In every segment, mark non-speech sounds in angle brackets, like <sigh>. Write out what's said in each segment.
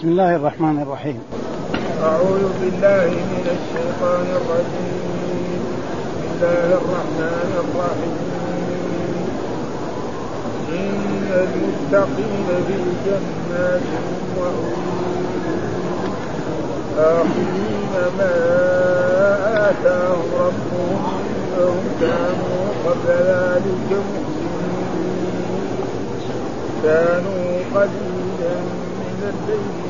بسم الله الرحمن الرحيم. أعوذ بالله من الشيطان الرجيم. بسم الله الرحمن الرحيم. إن المتقين في جنات آخرين ما آتاهم ربهم إنهم كانوا قبل ذلك محسنين كانوا قليلا من الليل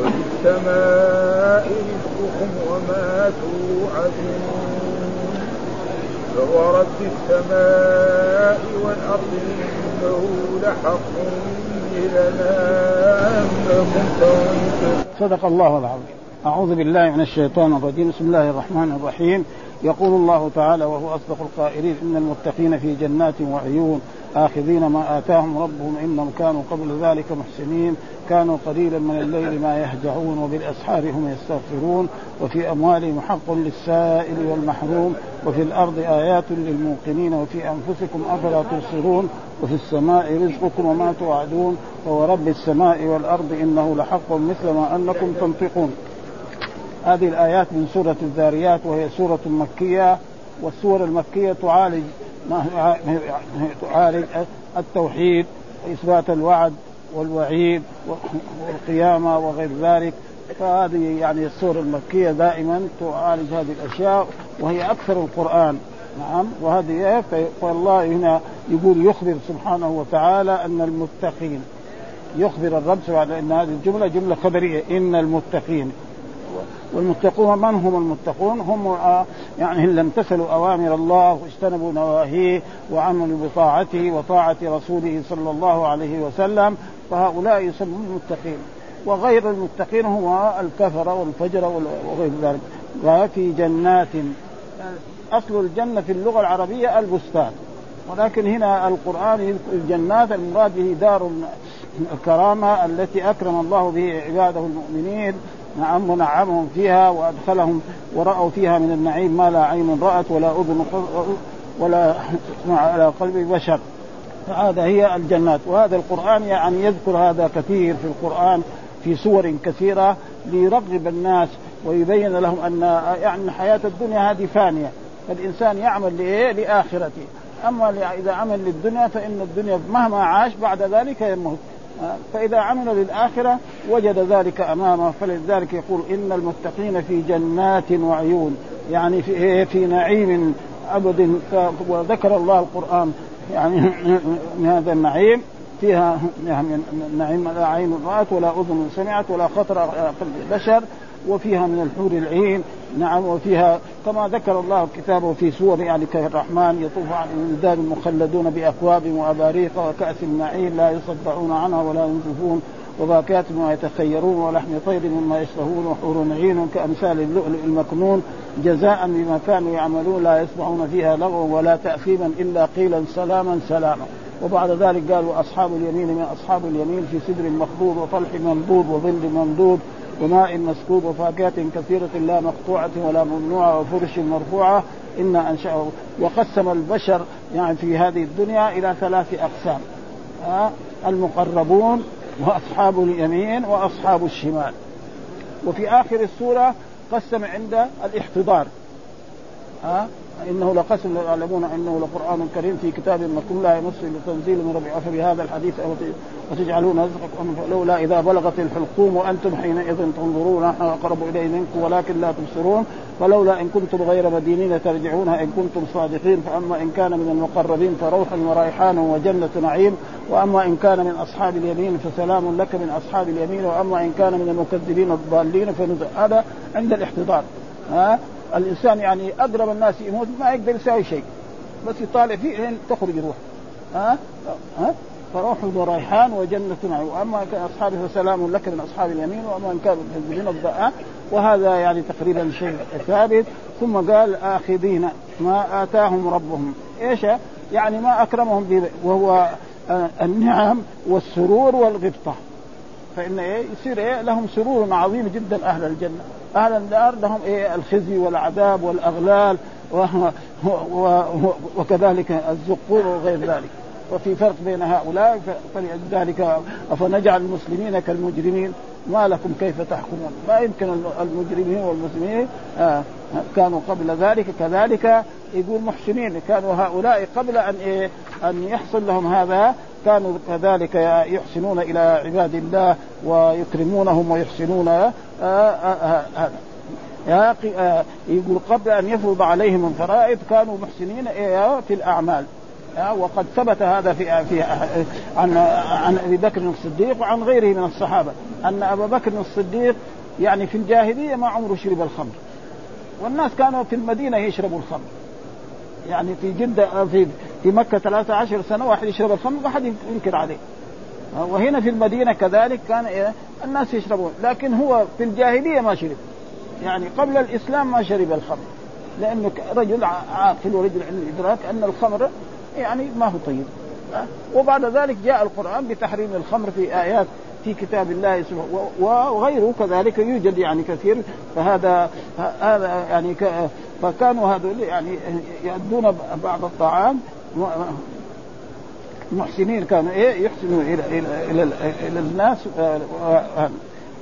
وفي السماء رزقكم وما توعدون. فورب السماء والأرض إنه لحق صدق الله العظيم. أعوذ بالله من الشيطان الرجيم. بسم الله الرحمن الرحيم. يقول الله تعالى وهو أصدق القائلين إن المتقين في جنات وعيون آخذين ما آتاهم ربهم إنهم كانوا قبل ذلك محسنين. كانوا قليلا من الليل ما يهجعون وبالأسحار هم يستغفرون. وفي أموالهم حق للسائل والمحروم. وفي الأرض آيات للموقنين. وفي أنفسكم أفلا تبصرون. وفي السماء رزقكم وما توعدون. وورب السماء والأرض إنه لحق مثل ما أنكم تنطقون. هذه الآيات من سورة الذاريات وهي سورة مكية والسور المكية تعالج ما تعالج التوحيد وإثبات الوعد والوعيد والقيامة وغير ذلك. فهذه يعني السور المكية دائما تعالج هذه الأشياء وهي أكثر القرآن. نعم وهذه فالله هنا يقول يخبر سبحانه وتعالى أن المتقين يخبر الرب سبحانه أن هذه الجملة جملة خبرية إن المتقين. والمتقون من هم المتقون؟ هم آه، يعني اللي امتثلوا أوامر الله واجتنبوا نواهيه وعملوا بطاعته وطاعة رسوله صلى الله عليه وسلم فهؤلاء يسمون المتقين. وغير المتقين هو الكفر والفجر وغير ذلك. وفي جنات أصل الجنة في اللغة العربية البستان. ولكن هنا القرآن الجنات المراد به دار الكرامة التي أكرم الله به عباده المؤمنين. نعم ونعمهم فيها وأدخلهم ورأوا فيها من النعيم ما لا عين رأت ولا أذن ولا <laughs> على قلب بشر. فهذا هي الجنات. وهذا القرآن يعني يذكر هذا كثير في القرآن في سور كثيرة ليرغب الناس ويبين لهم أن يعني حياة الدنيا هذه فانية. فالإنسان يعمل لإيه؟ لآخرته. أما إذا عمل للدنيا فإن الدنيا مهما عاش بعد ذلك يموت. فإذا عمل للآخرة وجد ذلك أمامه فلذلك يقول إن المتقين في جنات وعيون يعني في إيه في نعيم أبد. وذكر الله القرآن يعني من هذا النعيم فيها يعني نعيم لا عين رأت ولا أذن سمعت ولا خطر على قلب بشر وفيها من الحور العين. نعم وفيها كما ذكر الله كتابه في سور يعني كالرحمن يطوف على الولدان المخلدون بأكواب وأباريق وكأس معين لا يصدعون عنها ولا ينزفون وفاكهة ما يتخيرون ولحم طير مما يشتهون وحور عين كأمثال اللؤلؤ المكنون جزاء بما كانوا يعملون لا يسمعون فيها لغوا ولا تأثيما إلا قيلا سلاما سلاما. وبعد ذلك قال واصحاب اليمين من أصحاب اليمين في سدر مخضود وطلح منضود وظل ممدود وماء مسكوب وفاكهة كثيرة لا مقطوعة ولا ممنوعة وفرش مرفوعة. إنا أنشأه. وقسم البشر يعني في هذه الدنيا إلى ثلاث أقسام. ها المقربون وأصحاب اليمين وأصحاب الشمال. وفي آخر السورة قسم عند الاحتضار. ها إنه لقسم يعلمون إنه لقرآن كريم في كتاب مكتوب لا يمس الا تنزيل من ربي فبهذا الحديث وتجعلون رزقكم لولا إذا بلغت الحلقوم وأنتم حينئذ تنظرون نحن أقرب إليه منكم ولكن لا تبصرون فلولا إن كنتم غير مدينين ترجعونها إن كنتم صادقين فأما إن كان من المقربين فروح وريحان وجنة نعيم وأما إن كان من أصحاب اليمين فسلام لك من أصحاب اليمين وأما إن كان من المكذبين الضالين فنزل هذا عند الاحتضار. ها؟ الإنسان يعني أقرب الناس يموت ما يقدر يساوي شيء. بس يطالع فيه لين تخرج روح ها؟ ها؟ فروح وريحان وجنة نعيم. وأما كان أصحابه فسلام لك من أصحاب اليمين وأما إن كانوا الضاء وهذا يعني تقريبا شيء ثابت. ثم قال آخذين ما آتاهم ربهم. إيش؟ يعني ما أكرمهم به. وهو النعم والسرور والغبطة. فإن إيه؟ يصير إيه؟ لهم سرور عظيم جدا أهل الجنة. أهل النار لهم إيه؟ الخزي والعذاب والأغلال و... و... وكذلك الزقور وغير ذلك. وفي فرق بين هؤلاء فلذلك افنجعل المسلمين كالمجرمين؟ ما لكم كيف تحكمون؟ ما يمكن المجرمين والمسلمين آه كانوا قبل ذلك. كذلك يقول محسنين كانوا هؤلاء قبل أن إيه؟ أن يحصل لهم هذا كانوا كذلك يحسنون إلى عباد الله ويكرمونهم ويحسنون هذا آه آه آه يقول قبل أن يفرض عليهم الفرائض كانوا محسنين في الأعمال وقد ثبت هذا في في عن عن أبي بكر الصديق وعن غيره من الصحابة أن أبا بكر الصديق يعني في الجاهلية ما عمره شرب الخمر والناس كانوا في المدينة يشربوا الخمر يعني في جدة في في مكة 13 سنة واحد يشرب الخمر واحد ينكر عليه. وهنا في المدينة كذلك كان الناس يشربون. لكن هو في الجاهلية ما شرب. يعني قبل الإسلام ما شرب الخمر. لأنه رجل عاقل ورجل عنده ادراك أن الخمر يعني ما هو طيب. وبعد ذلك جاء القرآن بتحريم الخمر في آيات في كتاب الله وغيره كذلك يوجد يعني كثير. فهذا هذا يعني فكانوا هذول يعني يؤدون بعض الطعام محسنين كانوا إيه يحسنوا إلى إلى إلى, إلى الناس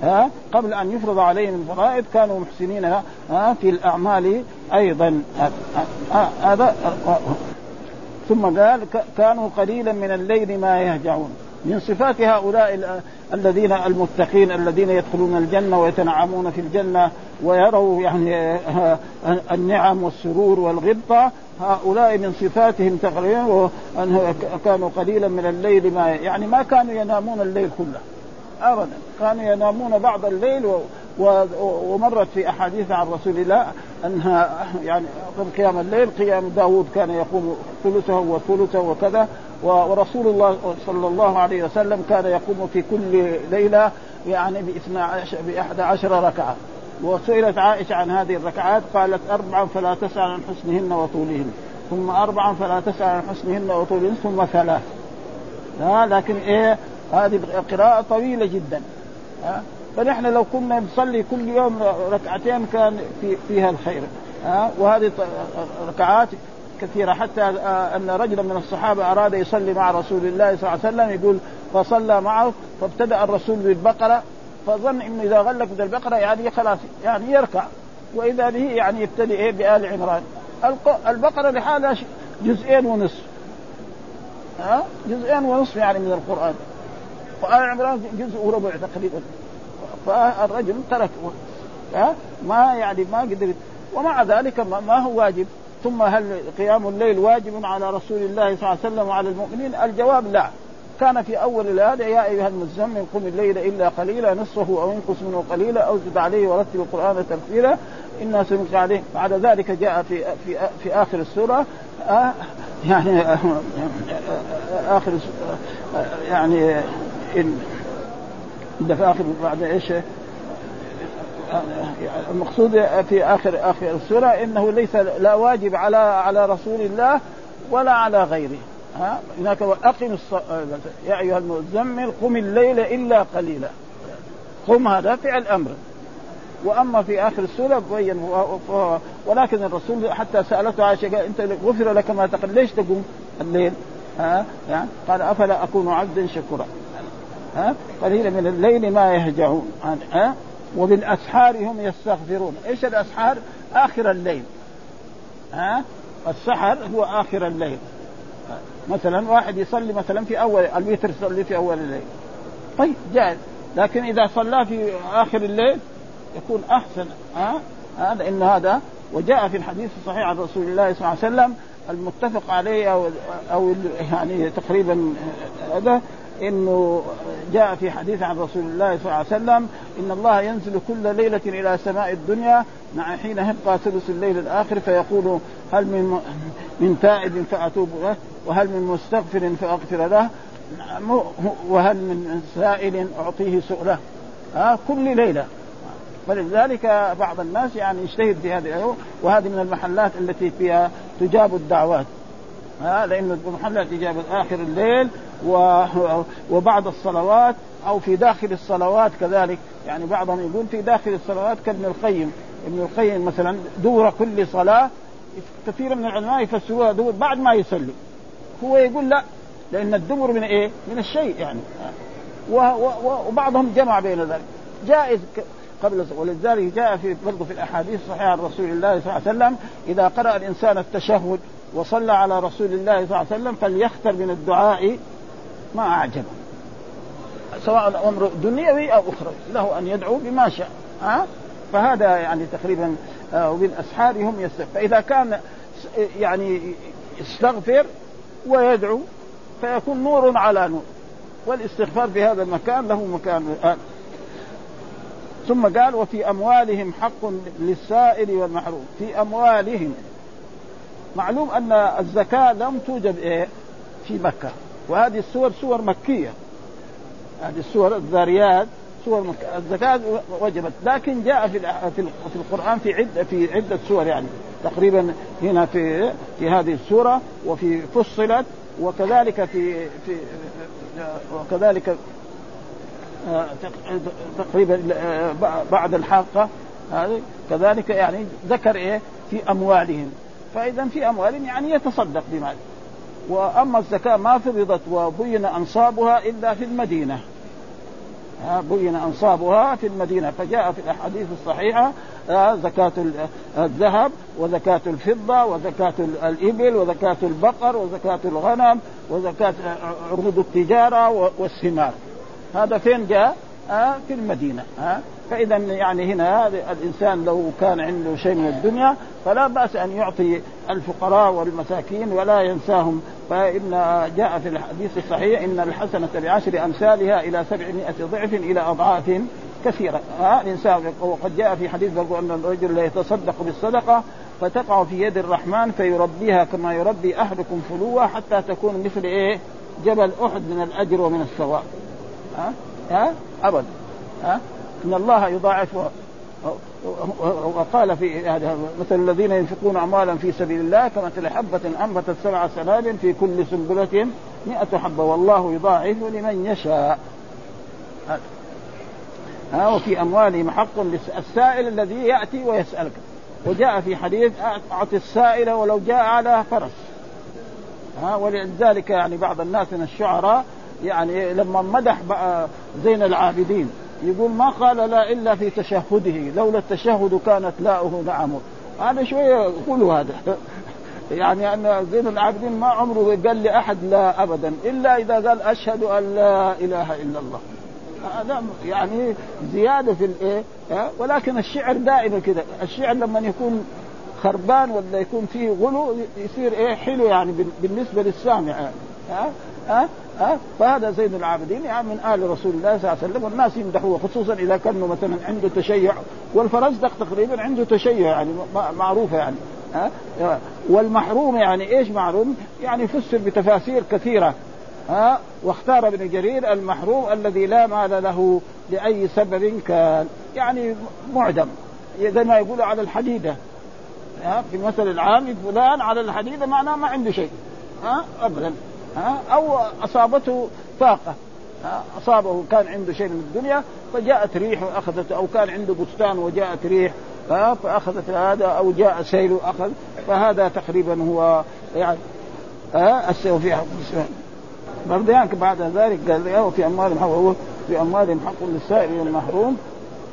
ها قبل أن يفرض عليهم الفرائض كانوا محسنين ها في الأعمال أيضا. هذا ثم قال كانوا قليلا من الليل ما يهجعون. من صفات هؤلاء الذين المتقين الذين يدخلون الجنة ويتنعمون في الجنة ويروا يعني النعم والسرور والغبطة هؤلاء من صفاتهم تقريبا كانوا قليلا من الليل ما يعني ما كانوا ينامون الليل كله ابدا. كانوا ينامون بعض الليل ومرت في أحاديث عن رسول الله أنها يعني قيام الليل قيام داود كان يقوم ثلثه وثلثه وكذا ورسول الله صلى الله عليه وسلم كان يقوم في كل ليلة يعني بإثنى عشر بإحدى عشر ركعة. وسئلت عائشة عن هذه الركعات قالت اربعا فلا تسأل عن حسنهن وطولهن ثم اربعا فلا تسأل عن حسنهن وطولهن ثم ثلاث. ها لكن إيه هذه قراءة طويلة جدا. ها فنحن لو كنا نصلي كل يوم ركعتين كان في فيها الخير. ها وهذه ركعات كثيرة. حتى أن رجلا من الصحابة أراد يصلي مع رسول الله صلى الله عليه وسلم يقول فصلى معه فابتدأ الرسول بالبقرة فظن إنه إذا غلق بالبقره يعني خلاص يعني يركع. وإذا به يعني يبتدي إيه؟ بآل عمران. البقرة لحالها جزئين ونصف. ها؟ جزئين ونصف يعني من القرآن. وآل عمران جزء وربع تقريبا. فالرجل ترك ها؟ ما يعني ما قدر. ومع ذلك ما هو واجب. ثم هل قيام الليل واجب على رسول الله صلى الله عليه وسلم وعلى المؤمنين؟ الجواب لا. كان في أول الايه يا أيها المزمل قم الليل إلا قليلا نصفه أو انقص منه قليلا أو زد عليه ورتب القرآن ترتيلا إنا سنلقي عليه. بعد ذلك جاء في في في آخر السورة آه يعني آه آخر آه يعني ده في آخر بعد إيش؟ المقصود في آخر آخر السورة إنه ليس لا واجب على على رسول الله ولا على غيره. ها؟ هناك أقم الص... يا أيها المزمل قم الليل إلا قليلا. قم هذا فعل أمر وأما في آخر السورة بين ولكن الرسول حتى سألته عائشة أنت غفر لك ما تقل ليش تقوم الليل؟ ها؟ يعني قال أفلا أكون عبدا شكورا. ها؟ قليلا من الليل ما يهجعون. ها؟ وبالأسحار هم يستغفرون. إيش الأسحار؟ آخر الليل. ها؟ السحر هو آخر الليل. مثلا واحد يصلي مثلا في أول الوتر يصلي في أول الليل. طيب جائز. لكن إذا صلى في آخر الليل يكون أحسن ها هذا ان هذا وجاء في الحديث الصحيح عن رسول الله صلى الله عليه وسلم المتفق عليه أو أو يعني تقريبا هذا إنه جاء في حديث عن رسول الله صلى الله عليه وسلم إن الله ينزل كل ليلة إلى سماء الدنيا مع حين يبقى ثلث الليل الآخر فيقول هل من من تائب فأتوب له وهل من مستغفر فأغفر له وهل من سائل أعطيه سؤله. ها كل ليلة. فلذلك بعض الناس يعني يجتهد في هذه وهذه من المحلات التي فيها تجاب الدعوات. ها لأنه محلات إجابة آخر الليل و... وبعد الصلوات أو في داخل الصلوات كذلك. يعني بعضهم يقول في داخل الصلوات كابن القيم. ابن القيم مثلا دور كل صلاة كثير من العلماء يفسروها دور بعد ما يصلي. هو يقول لا لأن الدبر من إيه؟ من الشيء يعني. و... و... وبعضهم جمع بين ذلك. جائز قبل ولذلك جاء في برضه في الأحاديث الصحيحة عن رسول الله صلى الله عليه وسلم إذا قرأ الإنسان التشهد وصلى على رسول الله صلى الله عليه وسلم فليختر من الدعاء ما أعجبه. سواء أمر دنيوي أو اخروي له أن يدعو بما شاء ها؟ فهذا يعني تقريبا آه، وبالاسحار هم يستغفر فإذا كان يعني يستغفر ويدعو فيكون نور على نور والاستغفار في هذا المكان له مكان آه. ثم قال وفي أموالهم حق للسائل والمحروم. في أموالهم معلوم أن الزكاة لم توجد إيه؟ في مكة. وهذه السور سور مكية. هذه السور الذاريات سور مكة. الزكاة وجبت. لكن جاء في في القرآن في عدة في عدة سور يعني. تقريبا هنا في في هذه السورة وفي فصلت وكذلك في في وكذلك آه، تقريبا آه، بعد الحاقة هذه. كذلك يعني ذكر إيه؟ في أموالهم. فإذا في اموالهم يعني يتصدق بمال. وأما الزكاة ما فرضت وبين أنصابها إلا في المدينة. بين أنصابها في المدينة. فجاء في الأحاديث الصحيحة زكاة الذهب وزكاة الفضة وزكاة الإبل وزكاة البقر وزكاة الغنم وزكاة عروض التجارة والثمار. هذا فين جاء؟ في المدينة آه فإذا يعني هنا الإنسان لو كان عنده شيء من الدنيا فلا بأس أن يعطي الفقراء والمساكين ولا ينساهم. فإن جاء في الحديث الصحيح إن الحسنة بعشر أمثالها إلى سبعمائة ضعف إلى أضعاف كثيرة آه الإنسان وقد جاء في حديث برضو أن الرجل لا يتصدق بالصدقة فتقع في يد الرحمن فيربيها كما يربي أحدكم فلوة حتى تكون مثل إيه؟ جبل أحد من الأجر ومن الثواب ها. ها؟ ابدا ها؟ إن الله يضاعف وقال في هذا مثل الذين ينفقون اموالا في سبيل الله كمثل حبة أنبتت سبع سنابل في كل سنبلة مئة حبة والله يضاعف لمن يشاء. ها؟ وفي أموالهم حق للسائل الذي يأتي ويسألك. وجاء في حديث أعطي السائل ولو جاء على فرس. ها؟ ولذلك يعني بعض الناس من الشعراء يعني لما مدح زين العابدين يقول ما قال لا إلا في تشهده لولا التشهد كانت لاؤه نعم هذا شوية يقولوا هذا. <laughs> يعني أن زين العابدين ما عمره قال لأحد لا ابدا إلا إذا قال أشهد أن لا إله إلا الله. هذا يعني زيادة في الإيه؟ ولكن الشعر دائما كذا الشعر لما يكون خربان ولا يكون فيه غلو يصير إيه؟ حلو يعني بالنسبة للسامع. يعني ها؟ ها؟ ها؟ فهذا زين العابدين يعني من آل رسول الله صلى الله عليه وسلم والناس يمدحوه خصوصا إذا كانوا مثلا عنده تشيع. والفرزدق تقريبا عنده تشيع يعني معروفه يعني ها؟ والمحروم يعني إيش محروم؟ يعني فسر بتفاسير كثيرة ها؟ واختار ابن جرير المحروم الذي لا مال له لأي سبب كان يعني معدم زي ما يقولوا على الحديدة ها؟ في المثل العام فلان على الحديدة معناه ما عنده شيء ها؟ ابدا. أو أصابته طاقة. أصابه كان عنده شيء من الدنيا فجاءت ريح وأخذته أو كان عنده بستان وجاءت ريح فأخذت هذا أو جاء سيل وأخذ. فهذا تقريبا هو يعني برضه يعني بعد ذلك قال وفي اموالهم حق في اموالهم حق للسائل والمحروم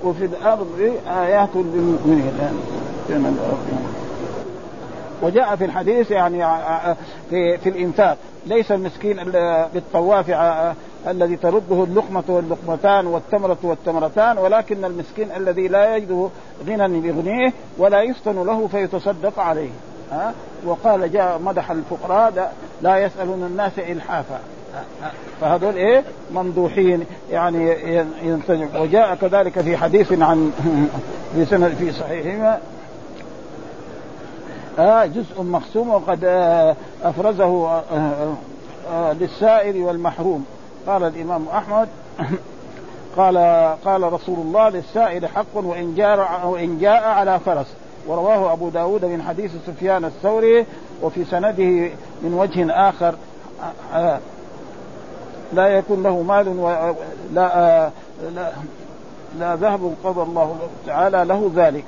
وفي الأرض آيات للمؤمنين. وجاء في الحديث يعني في في الإنفاق. ليس المسكين بالطواف الذي ترده اللقمة واللقمتان والتمرة والتمرتان ولكن المسكين الذي لا يجد غنى يغنيه ولا يفطن له فيتصدق عليه. ها وقال جاء مدح الفقراء لا يسألون الناس إلحافا. فهذول إيه؟ ممدوحين يعني ينتجب وجاء كذلك في حديث عن <laughs> في في صحيحهما آه جزء مقسوم وقد آه أفرزه آه آه، للسائر والمحروم. قال الإمام أحمد <coughs> قال قال رسول الله للسائل حق وإن جاء وإن جاء على فرس. ورواه أبو داود من حديث سفيان الثوري وفي سنده من وجه آخر. آه، لا يكون له مال لا لا, لا ذهب قضى الله تعالى له ذلك.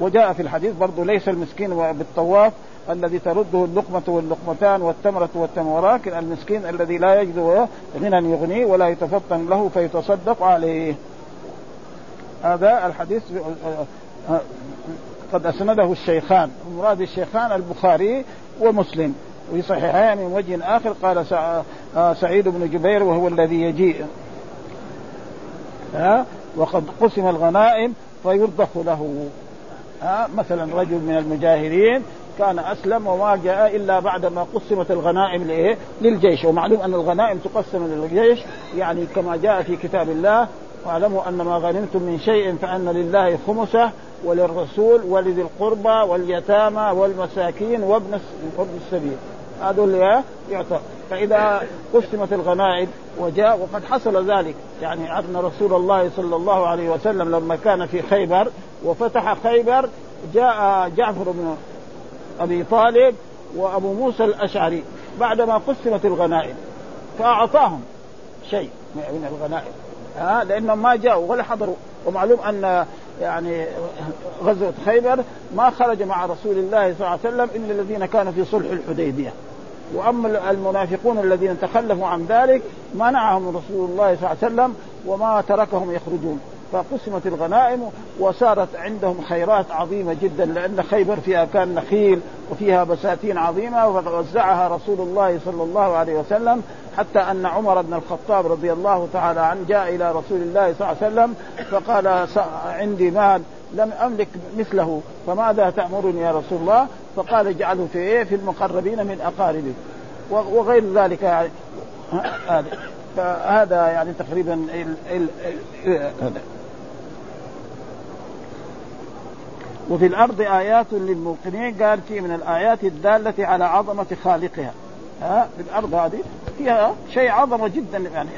وجاء في الحديث برضه ليس المسكين بالطواف الذي ترده اللقمة واللقمتان والتمرة والتمر ولكن المسكين الذي لا يجد غنى يغنيه ولا يتفطن له فيتصدق عليه. هذا الحديث قد أسنده الشيخان. مراد الشيخان البخاري ومسلم. في صحيحين من وجه آخر قال سعيد بن جبير وهو الذي يجيء. وقد قسم الغنائم فيرضخ له. ها مثلا رجل من المجاهرين كان أسلم وما جاء إلا بعد ما قسمت الغنائم لايه؟ للجيش. ومعلوم أن الغنائم تقسم للجيش يعني كما جاء في كتاب الله واعلموا أن ما غنمتم من شيء فأن لله خمسة وللرسول ولذي القربى واليتامى والمساكين وابن السبيل. هذول يعطى فإذا قسمت الغنائم وجاء وقد حصل ذلك. يعني أن رسول الله صلى الله عليه وسلم لما كان في خيبر وفتح خيبر جاء جعفر بن أبي طالب وأبو موسى الأشعري بعدما قسمت الغنائم فأعطاهم شيء من الغنائم. ها؟ لأنهم ما جاءوا ولا حضروا. ومعلوم أن يعني غزوة خيبر ما خرج مع رسول الله صلى الله عليه وسلم إلا الذين كانوا في صلح الحديبية. وأما المنافقون الذين تخلفوا عن ذلك منعهم رسول الله صلى الله عليه وسلم وما تركهم يخرجون. فقسمت الغنائم وصارت عندهم خيرات عظيمة جدا لأن خيبر فيها كان نخيل وفيها بساتين عظيمة ووزعها رسول الله صلى الله عليه وسلم حتى أن عمر بن الخطاب رضي الله تعالى عنه جاء إلى رسول الله صلى الله عليه وسلم فقال عندي مال لم أملك مثله فماذا تأمرني يا رسول الله؟ فقال اجعله في إيه؟ في المقربين من اقاربه وغير ذلك يعني هذا فهذا يعني تقريبا ال ال ال هذا وفي الأرض آيات للموقنين قال في من الآيات الدالة على عظمة خالقها. ها في الأرض هذه فيها شيء عظمة جدا يعني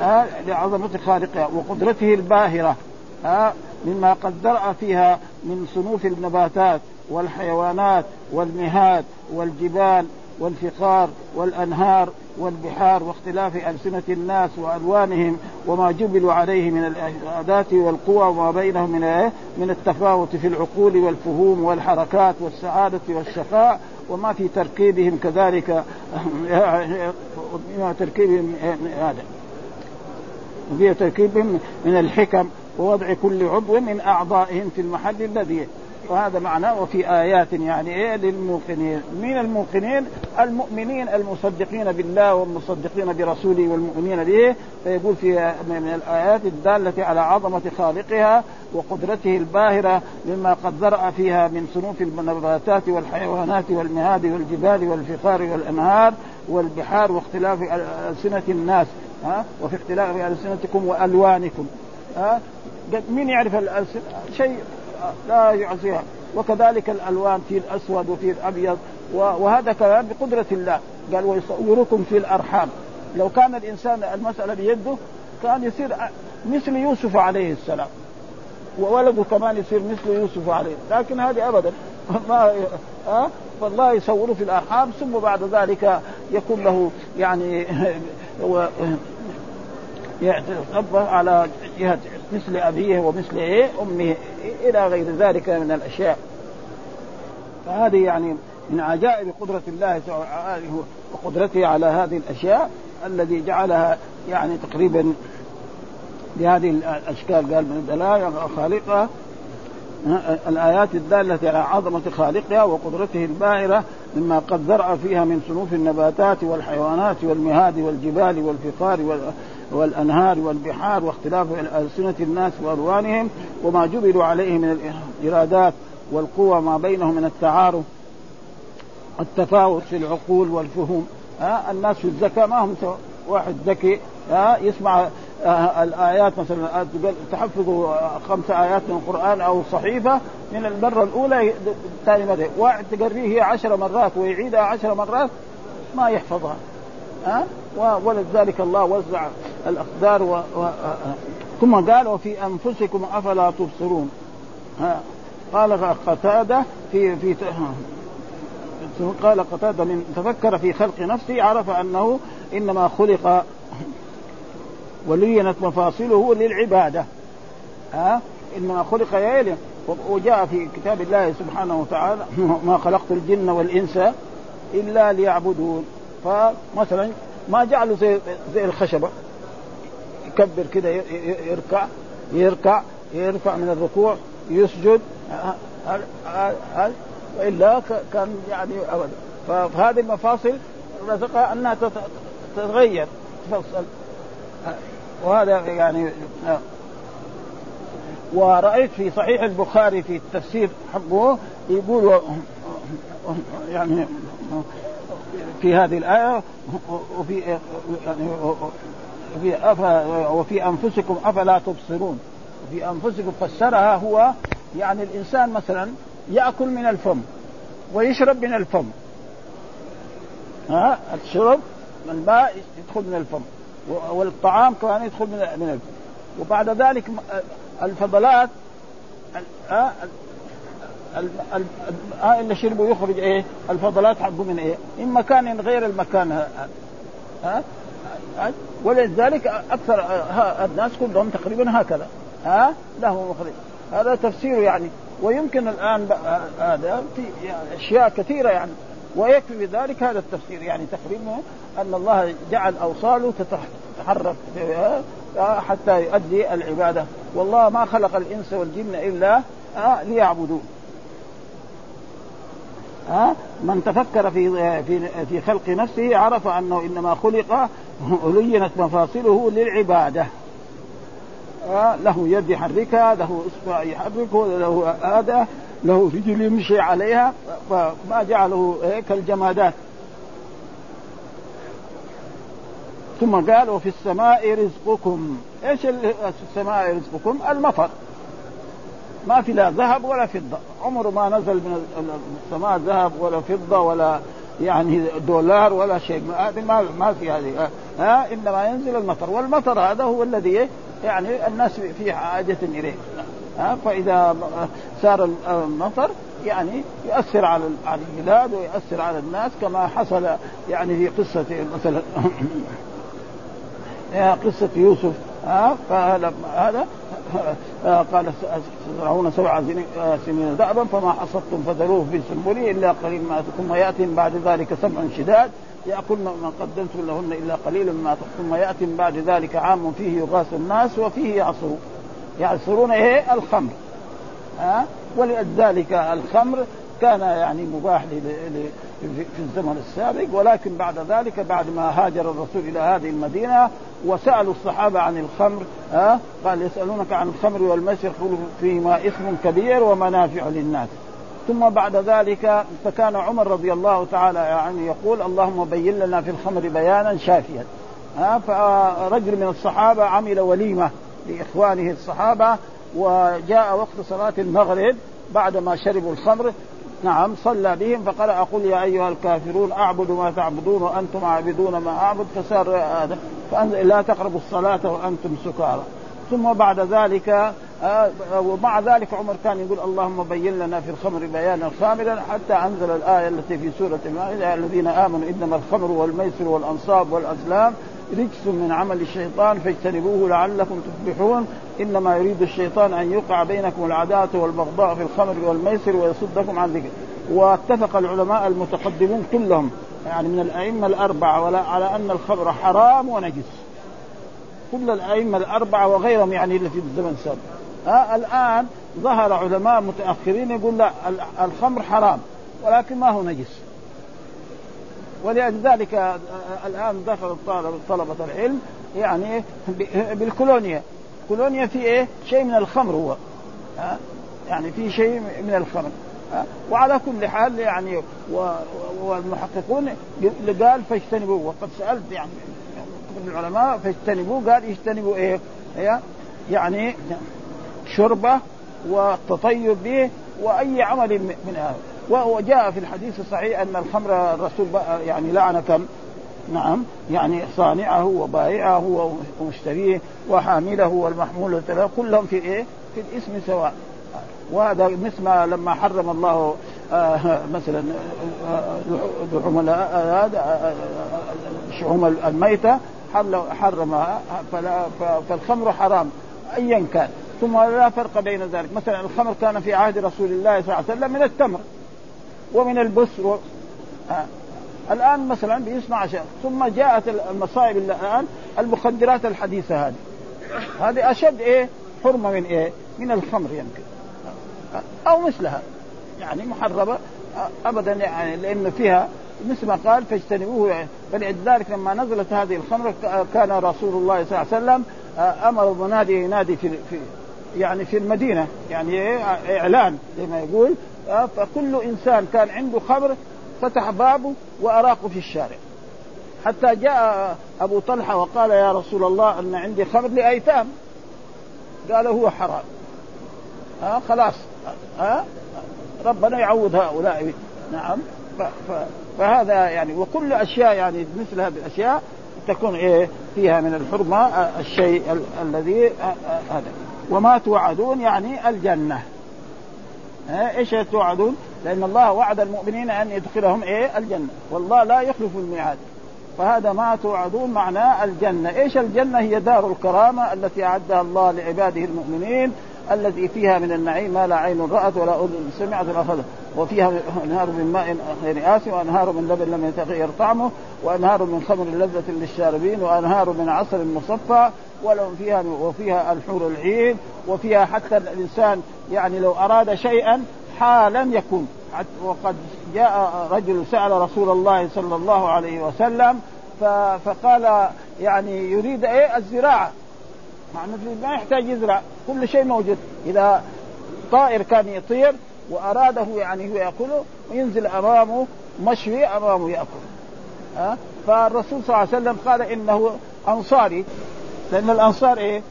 ها لعظمة خالقها وقدرته الباهرة ها مما قد درأ فيها من صنوف النباتات والحيوانات والمهاد والجبال والفقار والأنهار والبحار واختلاف ألسنة الناس وألوانهم وما جبلوا عليه من الاداه والقوى وما بينهم من إيه؟ من التفاوت في العقول والفهوم والحركات والسعادة والشقاء وما في تركيبهم كذلك ما تركيبهم هذا وفي تركيبهم من الحكم ووضع كل عضو من أعضائهم في المحل الذي وهذا معناه وفي آيات يعني إيه للموقنين. من الموقنين؟ المؤمنين المصدقين بالله والمصدقين برسوله والمؤمنين به. فيقول في من الآيات الدالة على عظمة خالقها وقدرته الباهرة مما قد ذرأ فيها من صنوف النباتات والحيوانات والمهاد والجبال والفخار والأنهار والبحار واختلاف ألسنة الناس ها؟ وفي اختلاف ألسنتكم وألوانكم ها؟ مين يعرف الألسنة؟ شيء لا يعزيها وكذلك الألوان في الأسود وفي الأبيض. وهذا كلام بقدرة الله. قال ويصوركم في الأرحام. لو كان الإنسان المسألة بيده كان يصير مثل يوسف عليه السلام. وولده كمان يصير مثل يوسف عليه. لكن هذه ابدا. ما ها؟ فالله يصوره في الأرحام ثم بعد ذلك يكون له يعني <laughs> يتربى على جهة مثل أبيه ومثل إيه أمه إلى غير ذلك من الأشياء. فهذه يعني من عجائب قدرة الله وقدرته على هذه الأشياء الذي جعلها يعني تقريبا بهذه الأشكال. قال من الدلائل خالقها الآيات الدالة على عظمة خالقها وقدرته الباهرة مما قد ذرأ فيها من صنوف النباتات والحيوانات والمهاد والجبال والفقار والأنهار والبحار واختلاف ألسنة الناس والوانهم وما جبلوا عليه من الإرادات والقوى ما بينهم من التعارف التفاوت في العقول والفهوم ها الناس في الذكاء ما هم سوا واحد ذكي ها يسمع آه، الآيات مثلا تحفظ خمس آيات من القرآن أو صحيفة من المره الأولى ثاني مره واحد تقريه هي عشر مرات ويعيدها عشر مرات ما يحفظها. ها؟ ولذلك الله وزع الاقدار و... و... ثم قال وفي أنفسكم أفلا تبصرون. ها؟ قال قتادة في في قال قتادة من تفكر في خلق نفسه عرف أنه إنما خلق ولينت مفاصله للعبادة. ها؟ إنما خلق يلي وجاء في كتاب الله سبحانه وتعالى ما خلقت الجن والإنس إلا ليعبدون. فمثلا ما جعلوا زي زي الخشبة يكبر كده يركع يركع يرفع من الركوع يسجد وإلا كان يعني ابدا. فهذه المفاصل رزقها أنها تتغير تفصل. وهذا يعني ورأيت في صحيح البخاري في التفسير حقه يقول يعني في هذه الآية وفي يعني وفي وفي أنفسكم أفلا تبصرون. وفي أنفسكم فسرها هو يعني الإنسان مثلا يأكل من الفم ويشرب من الفم. ها؟ الشرب الماء يدخل من الفم والطعام كمان يدخل من من الفم. وبعد ذلك الفضلات الماء اللي شربه يخرج إيه؟ الفضلات حقه من إيه؟ من مكان غير المكان ها ها ولذلك أكثر الناس كلهم تقريبا هكذا ها له مخرج هذا تفسيره يعني ويمكن الآن هذا في أشياء كثيرة يعني ويكفي بذلك هذا التفسير يعني تقريبا أن الله جعل أوصاله تتحرك حتى يؤدي العبادة والله ما خلق الإنس والجن إلا ليعبدون ها؟ من تفكر في في في خلق نفسه عرف أنه إنما خلق <laughs> ولينت مفاصله للعبادة. له يد يحركها له اصبع يحركه له هذا له رجل يمشي عليها فما جعله كالجمادات ثم قال وفي السماء رزقكم. إيش السماء رزقكم؟ المطر. ما في لا ذهب ولا فضة. عمره ما نزل من السماء ذهب ولا فضة ولا يعني دولار ولا شيء. هذه ما ما في هذه. ها؟ إنما ينزل المطر. والمطر هذا هو الذي يعني الناس في حاجة إليه. ها؟ فإذا صار المطر يعني يؤثر على على البلاد ويؤثر على الناس كما حصل يعني في قصة مثلا <coughs> قصة يوسف. ها؟ فهذا هذا قال تزرعون سبع سنين دأبا فما حصدتم فذروه في سنبله إلا قليل ما ثم ياتي بعد ذلك سبع شداد ياكلن ما قدمتم لهن إلا قليلا مما ثم ياتي بعد ذلك عام فيه يغاث الناس وفيه يعصرون يعصرون إيه؟ الخمر. ها ولذلك الخمر كان يعني مباح في الزمن السابق ولكن بعد ذلك بعد ما هاجر الرسول إلى هذه المدينة وسألوا الصحابة عن الخمر ها؟ قال يسألونك عن الخمر والمسر قل فيهما إثم كبير ومنافع للناس. ثم بعد ذلك فكان عمر رضي الله تعالى يعني يقول اللهم بين لنا في الخمر بيانا شافيا ها؟ فرجل من الصحابة عمل وليمة لإخوانه الصحابة وجاء وقت صلاة المغرب بعد ما شربوا الخمر نعم صلى بهم فقال أقول يا أيها الكافرون أعبد ما تعبدون وأنتم عابدون ما أعبد فصار هذا. لا تقربوا الصلاة وأنتم سكارى. ثم بعد ذلك آه ومع ذلك عمر كان يقول اللهم بين لنا في الخمر بيانا كاملا حتى أنزل الآية التي في سورة المائدة الذين آمنوا إنما الخمر والميسر والأنصاب والأزلام رجس من عمل الشيطان فاجتنبوه لعلكم تفلحون. إنما يريد الشيطان أن يوقع بينكم العداوة والبغضاء في الخمر والميسر ويصدكم عن ذكر. واتفق العلماء المتقدمون كلهم يعني من الأئمة الأربعة ولا على أن الخمر حرام ونجس. كل الأئمة الأربعة وغيرهم يعني اللي في الزمن السابق. ها الآن ظهر علماء متأخرين يقول لا الخمر حرام ولكن ما هو نجس. ولذلك الآن دخل طلبه طلبة العلم يعني بالكولونيا. كولونيا في إيه؟ شيء من الخمر هو. ها يعني في شيء من الخمر. وعلى كل حال يعني والمحققون قال فاجتنبوه. وقد سألت يعني العلماء فاجتنبوه قال اجتنبوا إيه؟ يعني شربة والتطيب به وأي عمل من هذا. وجاء في الحديث الصحيح ان الخمر الرسول يعني لعن كم؟ نعم يعني صانعه وبائعه ومشتريه وحامله والمحمول له كلهم في إيه؟ في الاسم سواء وهذا مثل ما لما حرم الله آه مثلا آه، لحوم شحوم الميته حرمها فالخمر حرام ايا كان ثم لا فرق بين ذلك مثلا الخمر كان في عهد رسول الله صلى الله عليه وسلم من التمر ومن البس و... آه. الآن مثلا بيصنع شيء ثم جاءت المصائب الآن المخدرات الحديثة هذه. هذه أشد إيه؟ حرمة من إيه؟ من الخمر يمكن. أو مثلها. يعني محرمة. ابدا يعني لأنه فيها مثل ما قال فاجتنبوه. فلذلك لما نزلت هذه الخمر كان رسول الله صلى الله عليه وسلم آه، أمر منادي ينادي في في يعني في المدينة. يعني إيه؟ إعلان زي ما يقول. آه، فكل إنسان كان عنده خمر فتح بابه وأراقه في الشارع. حتى جاء أبو طلحة وقال يا رسول الله ان عندي خمر لأيتام. قال هو حرام. ها آه خلاص. ها آه ربنا يعوض هؤلاء. نعم. فهذا يعني وكل أشياء يعني مثل هذه الأشياء تكون إيه فيها من الحرمة آه، الشيء الذي آه، هذا. وما توعدون يعني الجنة. إيش توعدون؟ لأن الله وعد المؤمنين أن يدخلهم إيه؟ الجنة، والله لا يخلف الميعاد. فهذا ما توعدون معناه الجنة، إيش الجنة؟ هي دار الكرامة التي أعدها الله لعباده المؤمنين الذي فيها من النعيم ما لا عين رأت ولا أذن سمعت ولا خلق وفيها أنهار من ماء غير آسن وأنهار من لبن لم يتغير طعمه وأنهار من خمر لذة للشاربين وأنهار من عسل مصفى ولهم فيها وفيها الحور العين وفيها حتى الإنسان يعني لو أراد شيئا حالا يكون. وقد جاء رجل سأل رسول الله صلى الله عليه وسلم فقال يعني يريد إيه؟ الزراعة. مع إنه ما يحتاج يزرع كل شيء موجود. إذا طائر كان يطير وأراده يعني هو يأكله وينزل أمامه مشوي أمامه يأكل. ها؟ فالرسول صلى الله عليه وسلم قال إنه أنصاري. لأن الأنصار إيه؟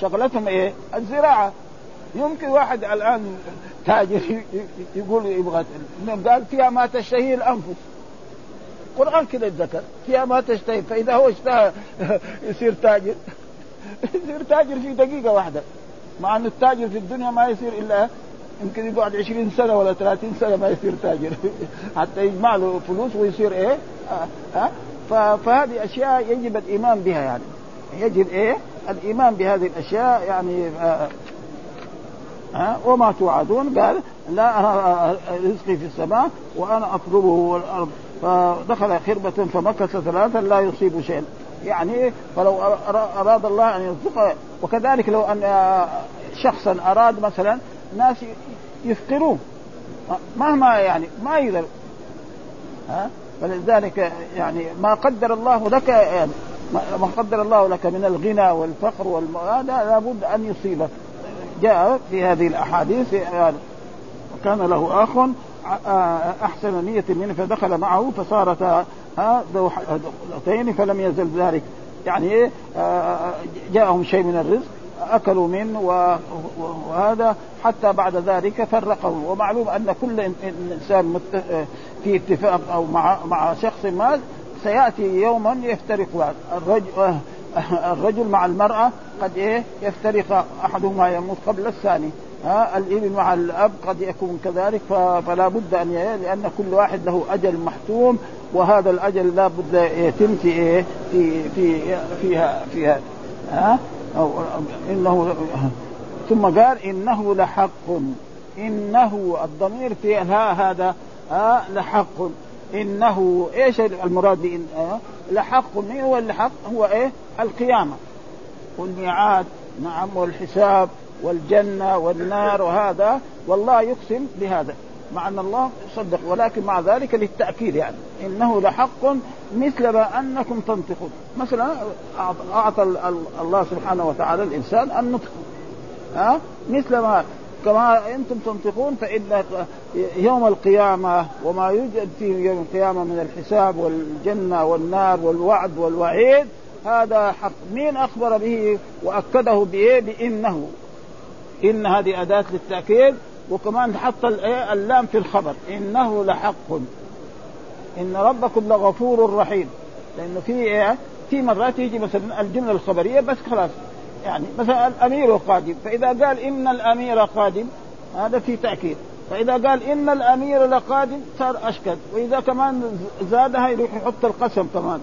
شغلتهم إيه؟ الزراعة. يمكن واحد الآن تاجر يقول يبغى قال فيها ما تشتهي الأنفس. القران كذا ذكر فيها ما تشتهي. فإذا هو اشتهى <laughs> يصير تاجر. <laughs> يصير تاجر في دقيقة واحدة. مع أن التاجر في الدنيا ما يصير إلا يمكن يقعد 20 سنة ولا 30 سنة ما يصير تاجر. <laughs> حتى يجمع له فلوس ويصير إيه؟ آه آه. فهذه أشياء يجب الإيمان بها يعني. يجب إيه؟ الإيمان بهذه الأشياء يعني آه ها وما توعدون. قال لا أرى رزقي في السماء وأنا أطلبه والارض فدخل خربة فمكث ثلاثا لا يصيب شيئا. يعني فلو أراد الله أن يرزقه وكذلك لو أن شخصا أراد مثلا ناس يفقروه مهما يعني ما يقدر. ها؟ فلذلك يعني ما قدر الله لك يعني. ما قدر الله لك من الغنى والفقر هذا لابد أن يصيبك. جاء في هذه الأحاديث يعني وكان له أخ أحسن نية منه فدخل معه فصارتا ذوتين فلم يزل ذلك. يعني إيه جاءهم شيء من الرزق أكلوا منه وهذا حتى بعد ذلك فرقوا ومعلوم أن كل إنسان في اتفاق أو مع مع شخص ما سيأتي يوما يفترق الرجل الرجل مع المرأة قد إيه؟ يفترق أحدهما يموت قبل الثاني. ها الابن مع الأب قد يكون كذلك فلا بد أن لأن كل واحد له أجل محتوم وهذا الأجل لا بد يتم في إيه؟ في في فيها فيها. ها؟ انه ثم قال إنه لحق. إنه الضمير في ها هذا ها لحق. إنه إيش المراد بإن لحق من هو الحق هو إيه؟ القيامة. والميعاد نعم والحساب والجنة والنار وهذا والله يقسم بهذا. مع أن الله صدق ولكن مع ذلك للتأكيد يعني. إنه لحق مثل ما أنكم تنطقون. مثلا أعطى الله سبحانه وتعالى الإنسان النطق. ها مثل ما كما أنتم تنطقون فإن يوم القيامة وما يوجد فيه يوم القيامة من الحساب والجنة والنار والوعد والوعيد هذا حق. مين أخبر به وأكده بإيه؟ بإنه. إن هذه أداة للتأكيد. وكمان حط اللام في الخبر. إنه لحق. إن ربكم لغفور رحيم. لأنه في إيه؟ في مرات يجي مثلا الجملة الخبرية بس خلاص. يعني مثلا الأمير قادم فإذا قال إن الأمير قادم هذا في تأكيد. فإذا قال إن الأمير لقادم صار اشكد وإذا كمان زادها يروح يحط القسم كمان.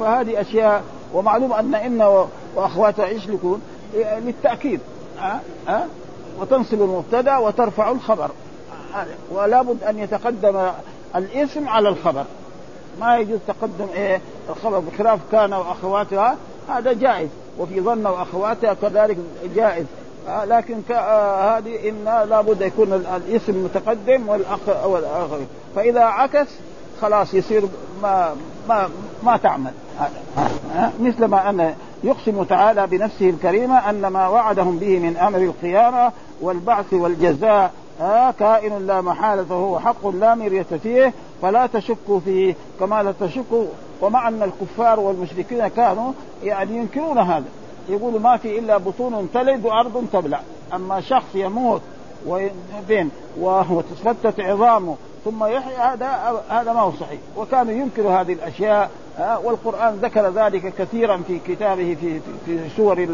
فهذه أشياء ومعلوم أن ان واخواتها إيش يكون؟ للتأكيد. ها؟ ها؟ وتنصب المبتدأ وترفع الخبر. ولا بد أن يتقدم الاسم على الخبر. ما يجوز تقدم إيه؟ الخبر بخلاف كان وأخواتها هذا جائز وفي ظن واخواتها كذلك جائز. آه لكن آه هذه إن لابد يكون الاسم متقدم والاخ والآخر. فإذا عكس خلاص يصير ما ما ما تعمل. آه مثل ما أن يقسم تعالى بنفسه الكريمة أن ما وعدهم به من أمر القيامة والبعث والجزاء آه كائن لا محالة فهو حق لا مرية فيه فلا تشكوا فيه. كما لا تشكوا ومع أن الكفار والمشركين كانوا يعني ينكرون هذا. يقولوا ما في إلا بطون تلد وأرض تبلع. أما شخص يموت وبين وتتفتت عظامه ثم يحيى هذا هذا ما هو صحيح. وكانوا ينكروا هذه الأشياء والقرآن ذكر ذلك كثيرا في كتابه في في سور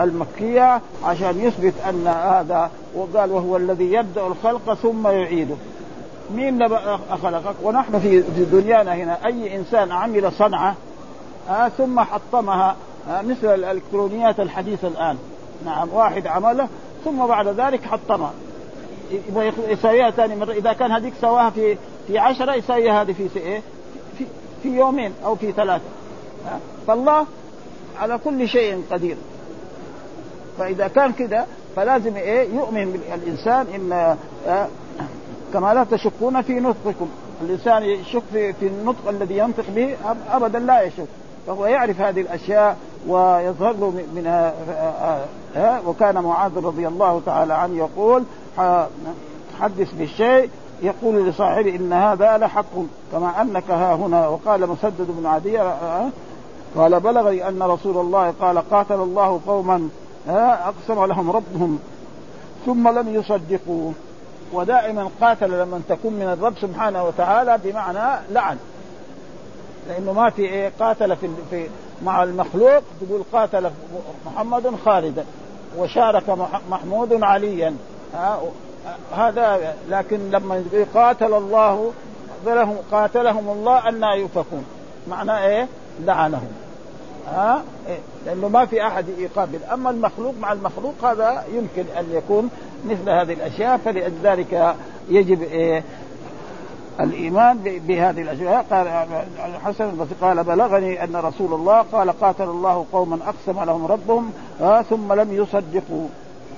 المكية عشان يثبت أن هذا وقال وهو الذي يبدأ الخلق ثم يعيده. مين خلقك ونحن في دنيانا هنا. أي إنسان عمل صنعة ثم حطمها مثل الإلكترونيات الحديثة الآن. نعم واحد عمله ثم بعد ذلك حطمها يبغى يسويها ثاني مرة. إذا كان هذيك سواها في في عشرة يسويها هذه في إيه؟ في, في يومين أو في ثلاثة. فالله على كل شيء قدير. فإذا كان كذا فلازم إيه؟ يؤمن الانسان ان آه كما لا تشكون في نطقكم. الإنسان يشك في, في النطق الذي ينطق به أبدا لا يشك. فهو يعرف هذه الأشياء ويظهر له منها وكان معاذ رضي الله تعالى عنه يقول حدث بالشيء يقول لصاحبه إن هذا لحق كما أنك ها هنا. وقال مسدد بن عدي قال بلغني أن رسول الله قال قاتل الله قوما أقسم لهم ربهم ثم لم يصدقوا. ودائما قاتل لما تكون من الرب سبحانه وتعالى بمعنى لعن لأنه ما في إيه قاتل في, في مع المخلوق تقول قاتل محمد خالدا وشارك محمود عليا هذا لكن لما قاتل الله قاتلهم قاتلهم الله أن يؤفكون معنى إيه؟ لعنهم ها إيه؟ لأنه ما في أحد يقابل أما المخلوق مع المخلوق هذا يمكن أن يكون مثل هذه الأشياء فلذلك يجب إيه الإيمان بهذه الأشياء. قال الحسن البصري قال بلغني أن رسول الله قال قاتل الله قوما أقسم لهم ربهم ثم لم يصدقوا.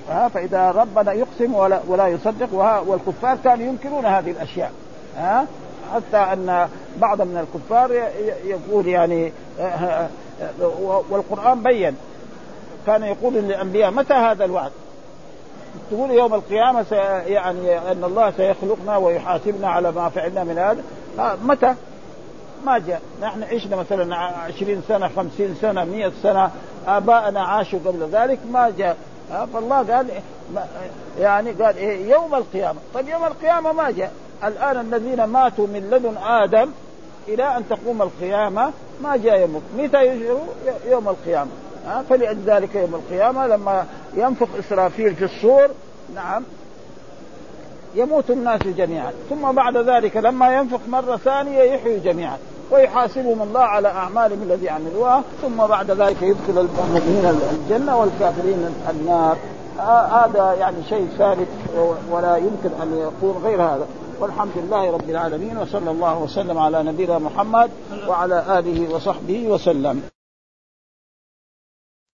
ها فإذا ربنا يقسم ولا, ولا يصدق والكفار كانوا ينكرون هذه الأشياء. ها حتى أن بعض من الكفار يقول يعني والقرآن بين. كان يقول للأنبياء متى هذا الوعد؟ تقول يوم القيامة يعني أن الله سيخلقنا ويحاسبنا على ما فعلنا من هذا. متى؟ ما جاء. نحن عشنا مثلا عشرين سنة خمسين سنة مئة سنة آباءنا عاشوا قبل ذلك ما جاء. فالله قال يعني قال إيه يوم القيامة. طيب يوم القيامة ما جاء. الآن الذين ماتوا من لدن آدم إلى أن تقوم القيامة ما جاء يوم متى يجروا؟ يوم القيامة. فلذلك يوم القيامة لما ينفخ إسرافيل في الصور نعم يموت الناس جميعا. ثم بعد ذلك لما ينفخ مرة ثانية يحيوا جميعا ويحاسبهم الله على أعمالهم الذي عملوها. ثم بعد ذلك يدخل المؤمنين الجنة والكافرين النار. هذا يعني شيء ثابت ولا يمكن أن يكون غير هذا. والحمد لله رب العالمين وصلى الله وسلم على نبينا محمد وعلى آله وصحبه وسلم.